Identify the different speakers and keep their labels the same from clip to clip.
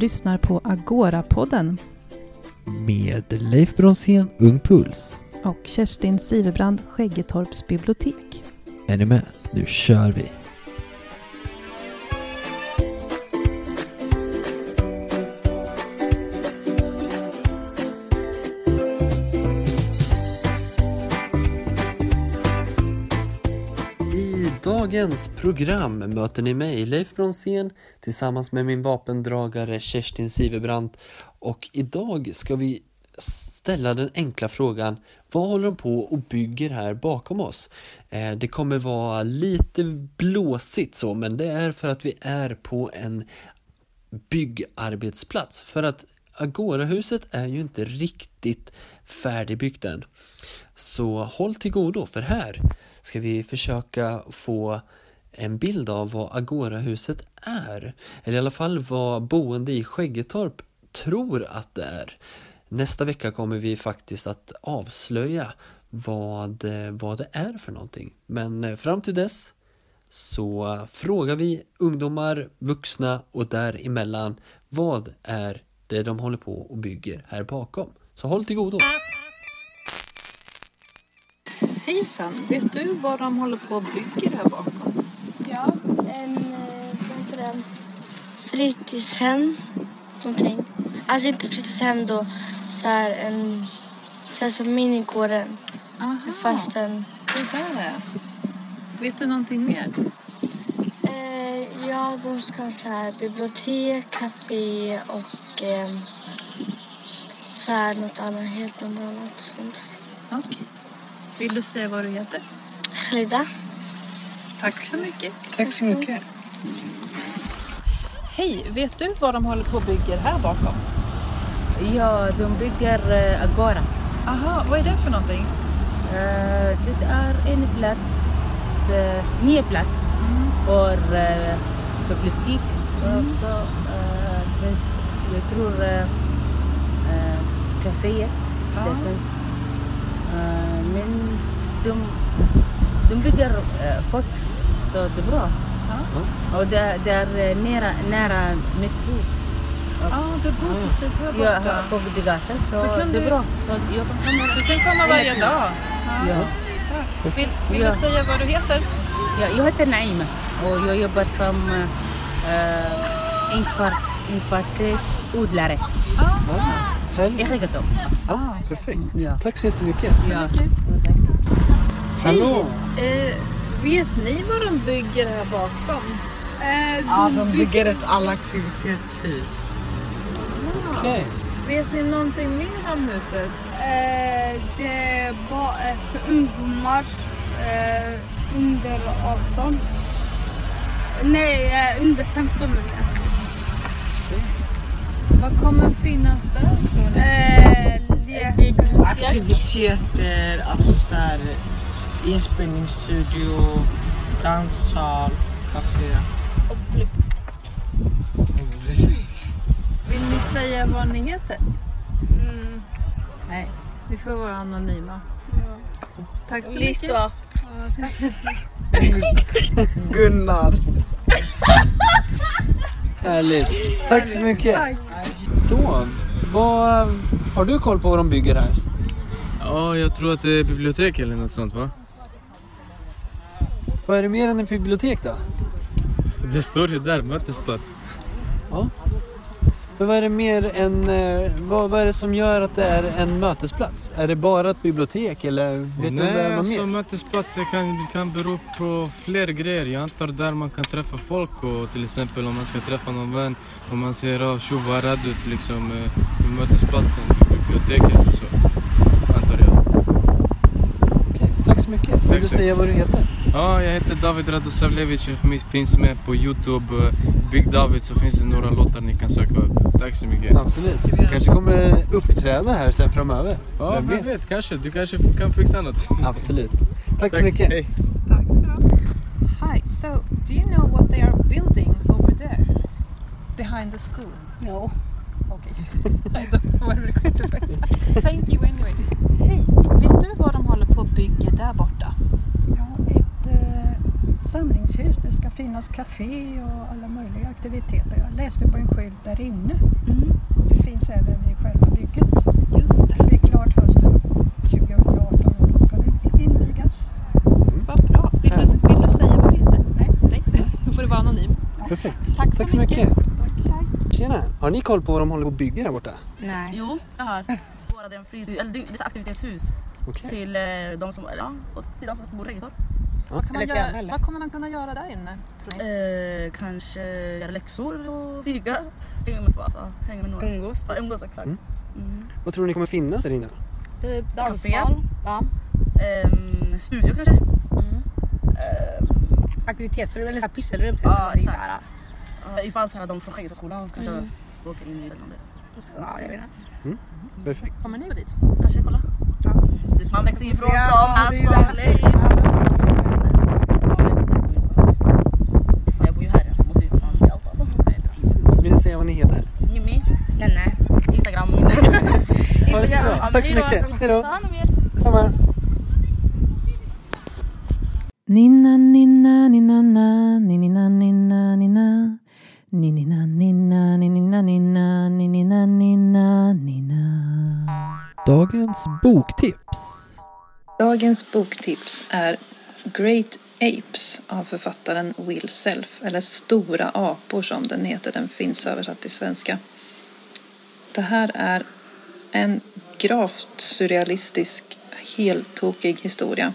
Speaker 1: Lyssnar på Agora-podden
Speaker 2: Med Leif Bronsén, Ung Puls.
Speaker 1: och Kerstin Siverbrand, Skäggetorps bibliotek.
Speaker 2: Är ni med? Nu kör vi! Dagens program möter ni mig, Leif Bronsén, tillsammans med min vapendragare Kerstin Siverbrant. Och idag ska vi ställa den enkla frågan, vad håller de på och bygger här bakom oss? Eh, det kommer vara lite blåsigt så, men det är för att vi är på en byggarbetsplats. För att Agorahuset är ju inte riktigt färdigbyggt än. Så håll till godo, för här ska vi försöka få en bild av vad Agorahuset är. Eller i alla fall vad boende i Skäggetorp tror att det är. Nästa vecka kommer vi faktiskt att avslöja vad, vad det är för någonting. Men eh, fram till dess så frågar vi ungdomar, vuxna och däremellan vad är det de håller på och bygger här bakom. Så håll till godo!
Speaker 1: Hejsan! Vet du vad de håller på och bygger här bakom?
Speaker 3: Ja, en eh, vad heter det? fritidshem. Någonting. Alltså inte fritidshem då. Så här en... Så här som minigården.
Speaker 1: Aha,
Speaker 3: Fast en...
Speaker 1: det där är. Vet du någonting mer?
Speaker 3: Eh, ja, de ska ha så här bibliotek, café och eh, så här något annat. Helt något annat.
Speaker 1: Okej. Vill du säga vad du heter?
Speaker 3: Frida.
Speaker 1: Tack så mycket.
Speaker 2: Tack så mycket!
Speaker 1: Hej! Vet du vad de håller på och bygger här bakom?
Speaker 4: Ja, de bygger eh, Agora.
Speaker 1: Aha, vad är det för någonting?
Speaker 4: Eh, det är en plats, uh, ny plats för uh, bibliotek och också. det finns, jag tror, uh, uh, kaféet.
Speaker 1: Ja.
Speaker 4: Det finns. eh, men de, de bygger uh, fort, så det är bra. Och det, det är eh, nära, nära mitt hus.
Speaker 1: Ja, du bor precis här
Speaker 4: Jag
Speaker 1: borta.
Speaker 4: har Fogdegatan, så det
Speaker 1: du-
Speaker 4: är bra. Så jag kan komma.
Speaker 1: Du kan komma varje
Speaker 4: tiden.
Speaker 1: dag.
Speaker 2: Ja.
Speaker 1: Vill, vill
Speaker 4: Ja.
Speaker 1: du säga vad du heter?
Speaker 4: Ja, jag heter Naima och jag jobbar som uh, inkvart, inkvartersodlare
Speaker 2: Ja,
Speaker 4: i
Speaker 2: härligt.
Speaker 4: Skäggetorp.
Speaker 2: Ja, perfekt.
Speaker 4: Ja.
Speaker 2: Tack så jättemycket.
Speaker 4: Ja.
Speaker 2: Hallå!
Speaker 1: Eh, vet ni vad de bygger här bakom?
Speaker 5: Ja, de bygger ett allaktivitetshus.
Speaker 2: Okej.
Speaker 1: Vet ni någonting mer om huset?
Speaker 6: Eh, det är bara för ungdomar eh, under 18. Nej, eh, under 15 menar jag.
Speaker 1: Vad kommer finnas där?
Speaker 6: Eh, lek-
Speaker 5: Aktiviteter, alltså så här inspelningsstudio, danssal, café.
Speaker 6: och blipp.
Speaker 1: Vill ni säga vad ni heter?
Speaker 6: Mm.
Speaker 1: Nej, vi får vara anonyma. Tack så mycket.
Speaker 6: Lisa.
Speaker 5: Gunnar.
Speaker 2: Härligt. Tack så mycket. Så, vad har du koll på vad de bygger här?
Speaker 7: Ja, jag tror att det är bibliotek eller något sånt va?
Speaker 2: Vad är det mer än ett bibliotek då?
Speaker 7: Det står ju där, mötesplats.
Speaker 2: Men vad är det mer än, eh, vad, vad är det som gör att det är en mötesplats? Är det bara ett bibliotek eller vet du vad
Speaker 7: Nej,
Speaker 2: är något
Speaker 7: alltså
Speaker 2: mer?
Speaker 7: mötesplatser kan, kan bero på fler grejer. Jag antar där man kan träffa folk och till exempel om man ska träffa någon vän. Om man säger oh, tjo vad rädd ut liksom eh, på mötesplatsen, på biblioteket och så. Antar jag.
Speaker 2: Okej, tack så mycket. Vill du säga vad du heter?
Speaker 7: Ja, jag heter David Radosavljevic. Jag finns med på Youtube. eh, Big David så finns det några låtar ni kan söka upp. Tack så mycket.
Speaker 2: Absolut. Du kanske kommer uppträda här sen framöver.
Speaker 7: Ja,
Speaker 2: Vem
Speaker 7: vem vet? Kanske. Du kanske kan fixa något.
Speaker 2: Absolut. Tack så mycket.
Speaker 7: Hej.
Speaker 1: Tack ska du ha. Hi, so do you know what they are building over there? Behind the school?
Speaker 6: No.
Speaker 1: Okay. I don't want to record it. Thank you anyway. Hej, vet du vad de håller på och bygger där borta?
Speaker 6: Ja,
Speaker 8: samlingshus. Det ska finnas café och alla möjliga aktiviteter. Jag läste på en skylt där inne. Och det finns även vid själva bygget.
Speaker 1: Just det.
Speaker 8: Det blir klart hösten 2018 och då ska det invigas.
Speaker 1: Vad bra. Vill du, vill du säga vad du heter?
Speaker 8: Nej.
Speaker 1: Nej, då får det vara anonym.
Speaker 2: Perfekt.
Speaker 1: Tack så
Speaker 2: Tack så
Speaker 1: mycket.
Speaker 2: mycket. Tjena! Har ni koll på vad de håller på att bygga där borta?
Speaker 9: Nej. Jo, jag har. Våra aktivitetshus
Speaker 2: Okej.
Speaker 9: till eh, de som, ja, och till de som bor i Regetorp.
Speaker 1: Vad, kan man
Speaker 4: Eller
Speaker 1: vad kommer man kunna göra där inne? Tror ni?
Speaker 9: Eh, kanske göra läxor och flyga. Hänga med, alltså, hänga med några.
Speaker 4: Umgås.
Speaker 9: Ja, umgås exakt.
Speaker 2: Mm.
Speaker 9: Mm.
Speaker 2: Vad tror ni kommer finnas där inne?
Speaker 4: Typ danssal. Ja.
Speaker 9: Ehm, studio kanske?
Speaker 4: Mm.
Speaker 9: Ehm,
Speaker 4: Aktivitetsrum eller så här pisselrum. Typ.
Speaker 9: Ja,
Speaker 4: så
Speaker 9: exakt.
Speaker 4: här,
Speaker 9: ja, ifall så här, de från Skäggetorpsskolan kanske
Speaker 4: Mm.
Speaker 9: åker in i den.
Speaker 4: Ja, jag vet inte.
Speaker 2: Perfekt.
Speaker 1: Kommer ni gå dit?
Speaker 9: Kanske kolla.
Speaker 4: Ja.
Speaker 9: Man växer ifrån
Speaker 4: Ja,
Speaker 9: som
Speaker 4: det är
Speaker 9: alltså
Speaker 4: det.
Speaker 9: lejon. Ja, men jag säger på Fan, Jag bor ju här, jag måste ju fan se allt alltså.
Speaker 2: Precis. Vill ni säga vad
Speaker 9: Mimmi,
Speaker 4: nej.
Speaker 9: Instagram.
Speaker 2: Så bra. Tack så mycket. Hej då.
Speaker 9: Ta hand om er.
Speaker 2: Detsamma.
Speaker 10: Ninna ninna ninna na ninna ninna ninna Ninna ninna ninna ninna ninna ninna ninna
Speaker 2: Dagens boktips.
Speaker 1: Dagens boktips är Great Apes av författaren Will Self, eller Stora apor som den heter. Den finns översatt till svenska. Det här är en gravt surrealistisk, heltokig historia.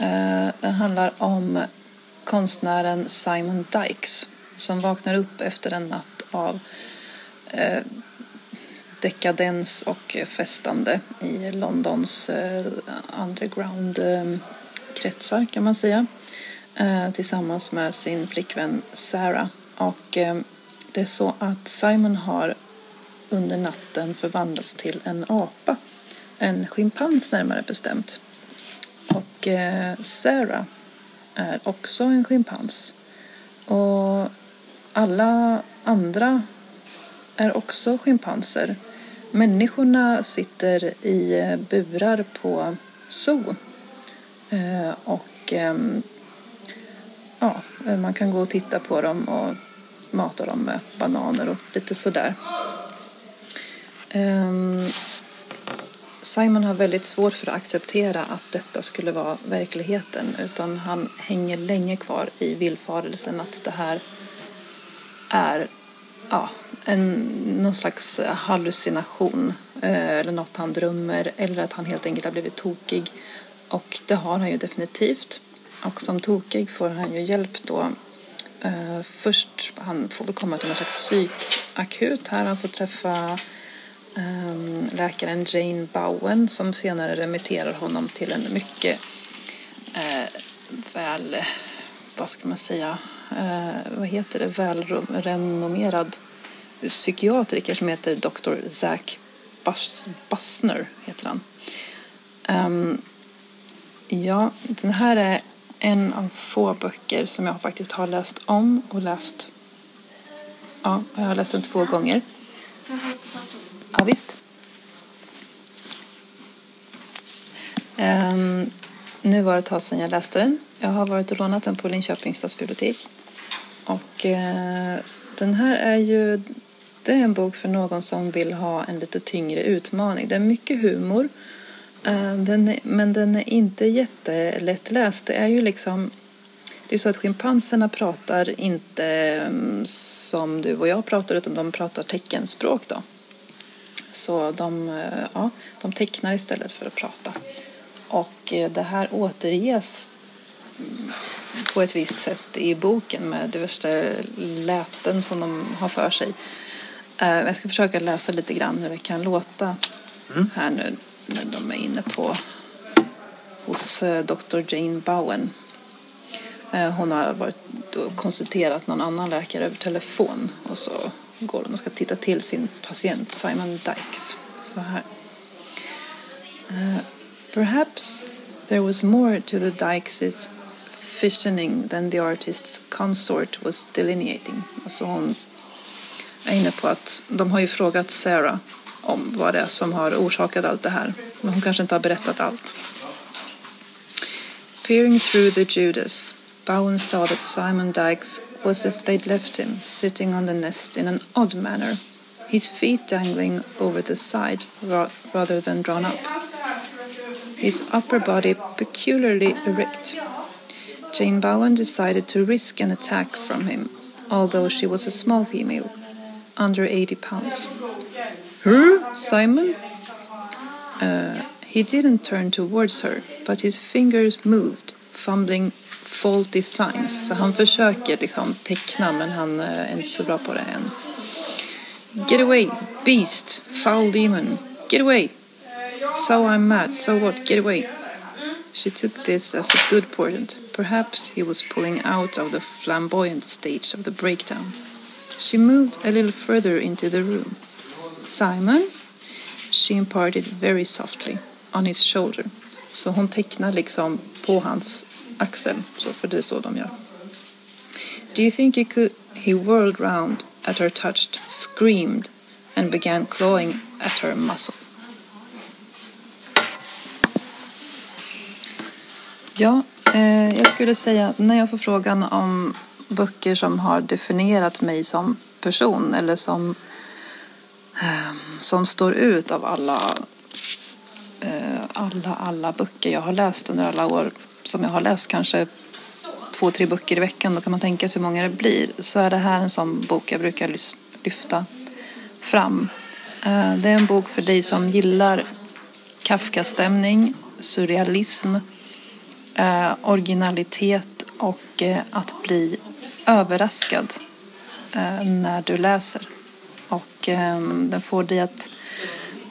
Speaker 1: Eh, den handlar om konstnären Simon Dykes som vaknar upp efter en natt av eh, dekadens och festande i Londons eh, underground kretsar kan man säga. Eh, tillsammans med sin flickvän Sarah. Och eh, det är så att Simon har under natten förvandlats till en apa. En schimpans närmare bestämt. Och eh, Sarah är också en schimpans. Och alla andra är också schimpanser. Människorna sitter i burar på zoo. Eh, och ehm, ja, eh, man kan gå och titta på dem och mata dem med bananer och lite sådär. Ehm, Simon har väldigt svårt för att acceptera att detta skulle vara verkligheten utan han hänger länge kvar i villfarelsen att det här är ja, en, någon slags hallucination eh, eller något han drömmer eller att han helt enkelt har blivit tokig. Och det har han ju definitivt. Och som tokig får han ju hjälp då. Eh, först, han får väl komma till någon slags psykakut här. Han får träffa ehm, läkaren Jane Bowen som senare remitterar honom till en mycket eh, väl, vad ska man säga, eh, vad heter det, välrenommerad psykiatriker som heter Dr. Zach Bas Bussner heter han. Um, ja, den här är en av få böcker som jag faktiskt har läst om och läst. Ja, jag har läst den två gånger. Ja, visst. Um, nu var det ett tag sedan jag läste den. Jag har varit och lånat den på Linköpings stadsbibliotek. Och uh, den här är ju det är en bok för någon som vill ha en lite tyngre utmaning. Det är mycket humor. Eh, den är, men den är inte jättelättläst. Det är ju liksom det är så att schimpanserna pratar inte mm, som du och jag pratar utan de pratar teckenspråk då. Så de, eh, ja, de tecknar istället för att prata. Och eh, det här återges mm, på ett visst sätt i boken med diverse läten som de har för sig. Jag ska försöka läsa lite grann hur det kan låta här nu när de är inne på hos eh, Dr. Jane Bowen. Eh, hon har varit och konsulterat någon annan läkare över telefon och så går hon och ska titta till sin patient Simon Dykes. Så här. Eh, Perhaps there was more to the Dykes' fissioning than the artist's consort was delineating. Alltså hon är inne på att de har ju frågat Sarah om vad det är som har orsakat allt det här. Men hon kanske inte har berättat allt. Peering through the Judas. Bowen saw that Simon Dykes was as they'd left him, sitting on the nest in an odd manner, his feet dangling over the side rather than drawn up, his upper body peculiarly erect. Jane Bowen decided to risk an attack from him, although she was a small female, under 80 pounds. Her, Simon? Uh, he didn't turn towards her, but his fingers moved, fumbling faulty signs. Så han försöker liksom teckna, men han eh, är inte så bra på det än. Get away, beast, foul demon, get away. So I'm mad, so what, get away. She took this as a good portent. Perhaps he was pulling out of the flamboyant stage of the breakdown. She moved a little further into the room. Simon? She imparted very softly on his shoulder. Så hon tecknar liksom på hans axel, så för det är så de gör. Do you think you could... He whirled round at her touched, screamed and began clawing at her muscle. Ja, eh, jag skulle säga att när jag får frågan om böcker som har definierat mig som person eller som, som står ut av alla, eh, alla, alla böcker jag har läst under alla år som jag har läst kanske två, tre böcker i veckan, då kan man tänka sig hur många det blir, så är det här en sån bok jag brukar lyfta fram. Eh, det är en bok för dig som gillar Kafka-stämning, surrealism, eh, originalitet och att bli överraskad när du läser. Och ehm, den får dig att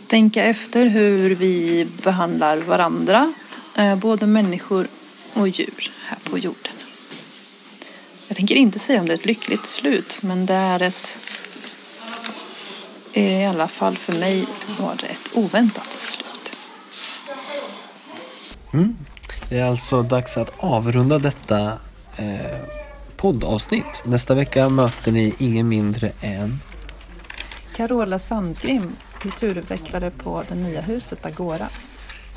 Speaker 1: tänka efter hur vi behandlar varandra, eh, både människor och djur här på jorden. Jag tänker inte säga om det är ett lyckligt slut, men det är ett eh, i alla fall för mig var det ett oväntat slut.
Speaker 2: Mm. Det är alltså dags att avrunda detta eh, poddavsnitt. Nästa vecka möter ni ingen mindre än
Speaker 1: Carola Sandgrim, kulturutvecklare på det nya huset Agora.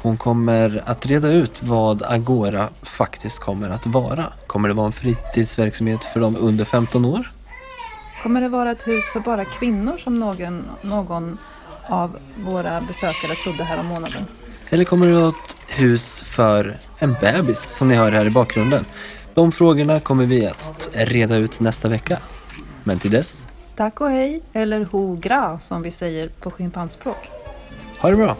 Speaker 2: Hon kommer att reda ut vad Agora faktiskt kommer att vara. Kommer det vara en fritidsverksamhet för de under 15 år?
Speaker 1: Kommer det vara ett hus för bara kvinnor som någon, någon av våra besökare trodde här om månaden?
Speaker 2: Eller kommer det vara ett hus för en bebis som ni hör här i bakgrunden? De frågorna kommer vi att reda ut nästa vecka. Men till dess,
Speaker 1: Tack och hej, eller ho gra som vi säger på schimpansspråk.
Speaker 2: ha det bra!